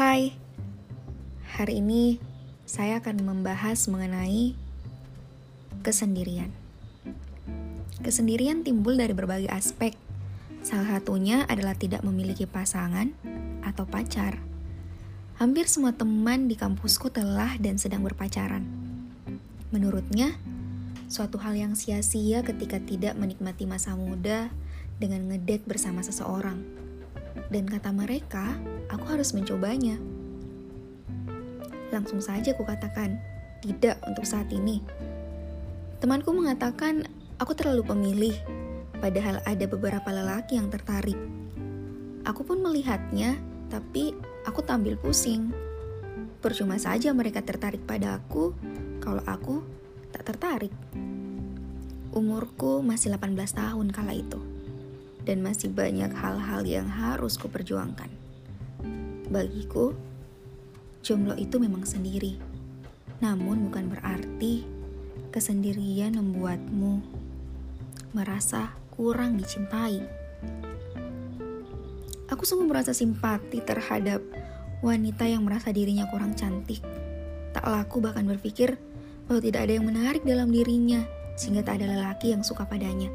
Hai, hari ini saya akan membahas mengenai kesendirian. Kesendirian timbul dari berbagai aspek. Salah satunya adalah tidak memiliki pasangan atau pacar. Hampir semua teman di kampusku telah dan sedang berpacaran. Menurutnya, suatu hal yang sia-sia ketika tidak menikmati masa muda dengan ngedate bersama seseorang. Dan kata mereka, aku harus mencobanya. Langsung saja ku katakan, tidak untuk saat ini. Temanku mengatakan aku terlalu pemilih, padahal ada beberapa lelaki yang tertarik. Aku pun melihatnya, tapi aku tampil pusing. Percuma saja mereka tertarik pada aku, kalau aku tak tertarik. Umurku masih 18 tahun kala itu dan masih banyak hal-hal yang harus kuperjuangkan. Bagiku, jomblo itu memang sendiri. Namun bukan berarti kesendirian membuatmu merasa kurang dicintai. Aku sungguh merasa simpati terhadap wanita yang merasa dirinya kurang cantik. Tak laku bahkan berpikir bahwa tidak ada yang menarik dalam dirinya sehingga tak ada lelaki yang suka padanya.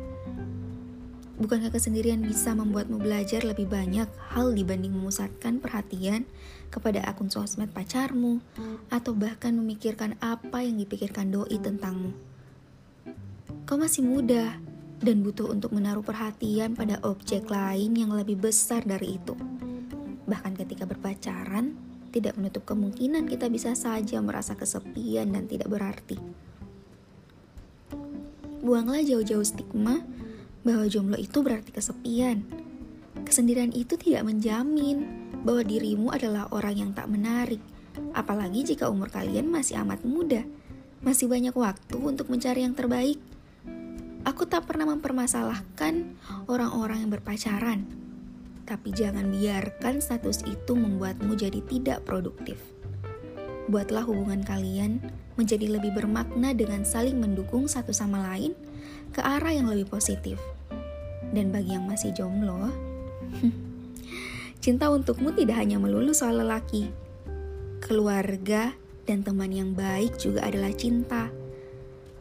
Bukankah kesendirian bisa membuatmu belajar lebih banyak hal dibanding memusatkan perhatian kepada akun sosmed pacarmu atau bahkan memikirkan apa yang dipikirkan doi tentangmu? Kau masih muda dan butuh untuk menaruh perhatian pada objek lain yang lebih besar dari itu. Bahkan ketika berpacaran, tidak menutup kemungkinan kita bisa saja merasa kesepian dan tidak berarti. Buanglah jauh-jauh stigma bahwa jomblo itu berarti kesepian. Kesendirian itu tidak menjamin bahwa dirimu adalah orang yang tak menarik, apalagi jika umur kalian masih amat muda. Masih banyak waktu untuk mencari yang terbaik. Aku tak pernah mempermasalahkan orang-orang yang berpacaran, tapi jangan biarkan status itu membuatmu jadi tidak produktif. Buatlah hubungan kalian menjadi lebih bermakna dengan saling mendukung satu sama lain ke arah yang lebih positif. Dan bagi yang masih jomblo, cinta untukmu tidak hanya melulu soal lelaki. Keluarga dan teman yang baik juga adalah cinta.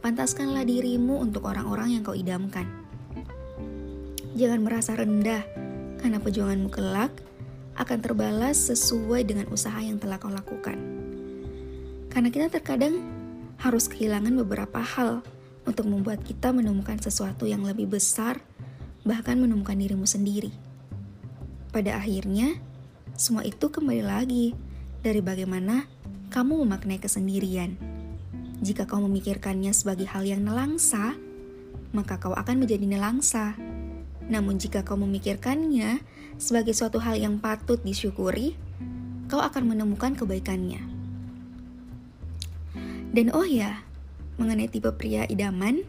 Pantaskanlah dirimu untuk orang-orang yang kau idamkan. Jangan merasa rendah, karena perjuanganmu kelak akan terbalas sesuai dengan usaha yang telah kau lakukan. Karena kita terkadang harus kehilangan beberapa hal untuk membuat kita menemukan sesuatu yang lebih besar bahkan menemukan dirimu sendiri. Pada akhirnya, semua itu kembali lagi dari bagaimana kamu memaknai kesendirian. Jika kau memikirkannya sebagai hal yang nelangsa, maka kau akan menjadi nelangsa. Namun jika kau memikirkannya sebagai suatu hal yang patut disyukuri, kau akan menemukan kebaikannya. Dan oh ya, mengenai tipe pria idaman,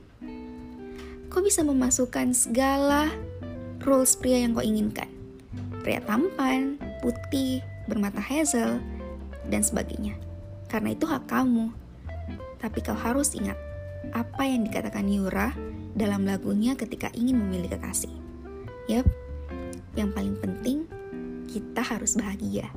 kau bisa memasukkan segala rules pria yang kau inginkan. Pria tampan, putih, bermata hazel, dan sebagainya. Karena itu hak kamu. Tapi kau harus ingat apa yang dikatakan Yura dalam lagunya ketika ingin memilih kekasih. Yap, yang paling penting kita harus bahagia.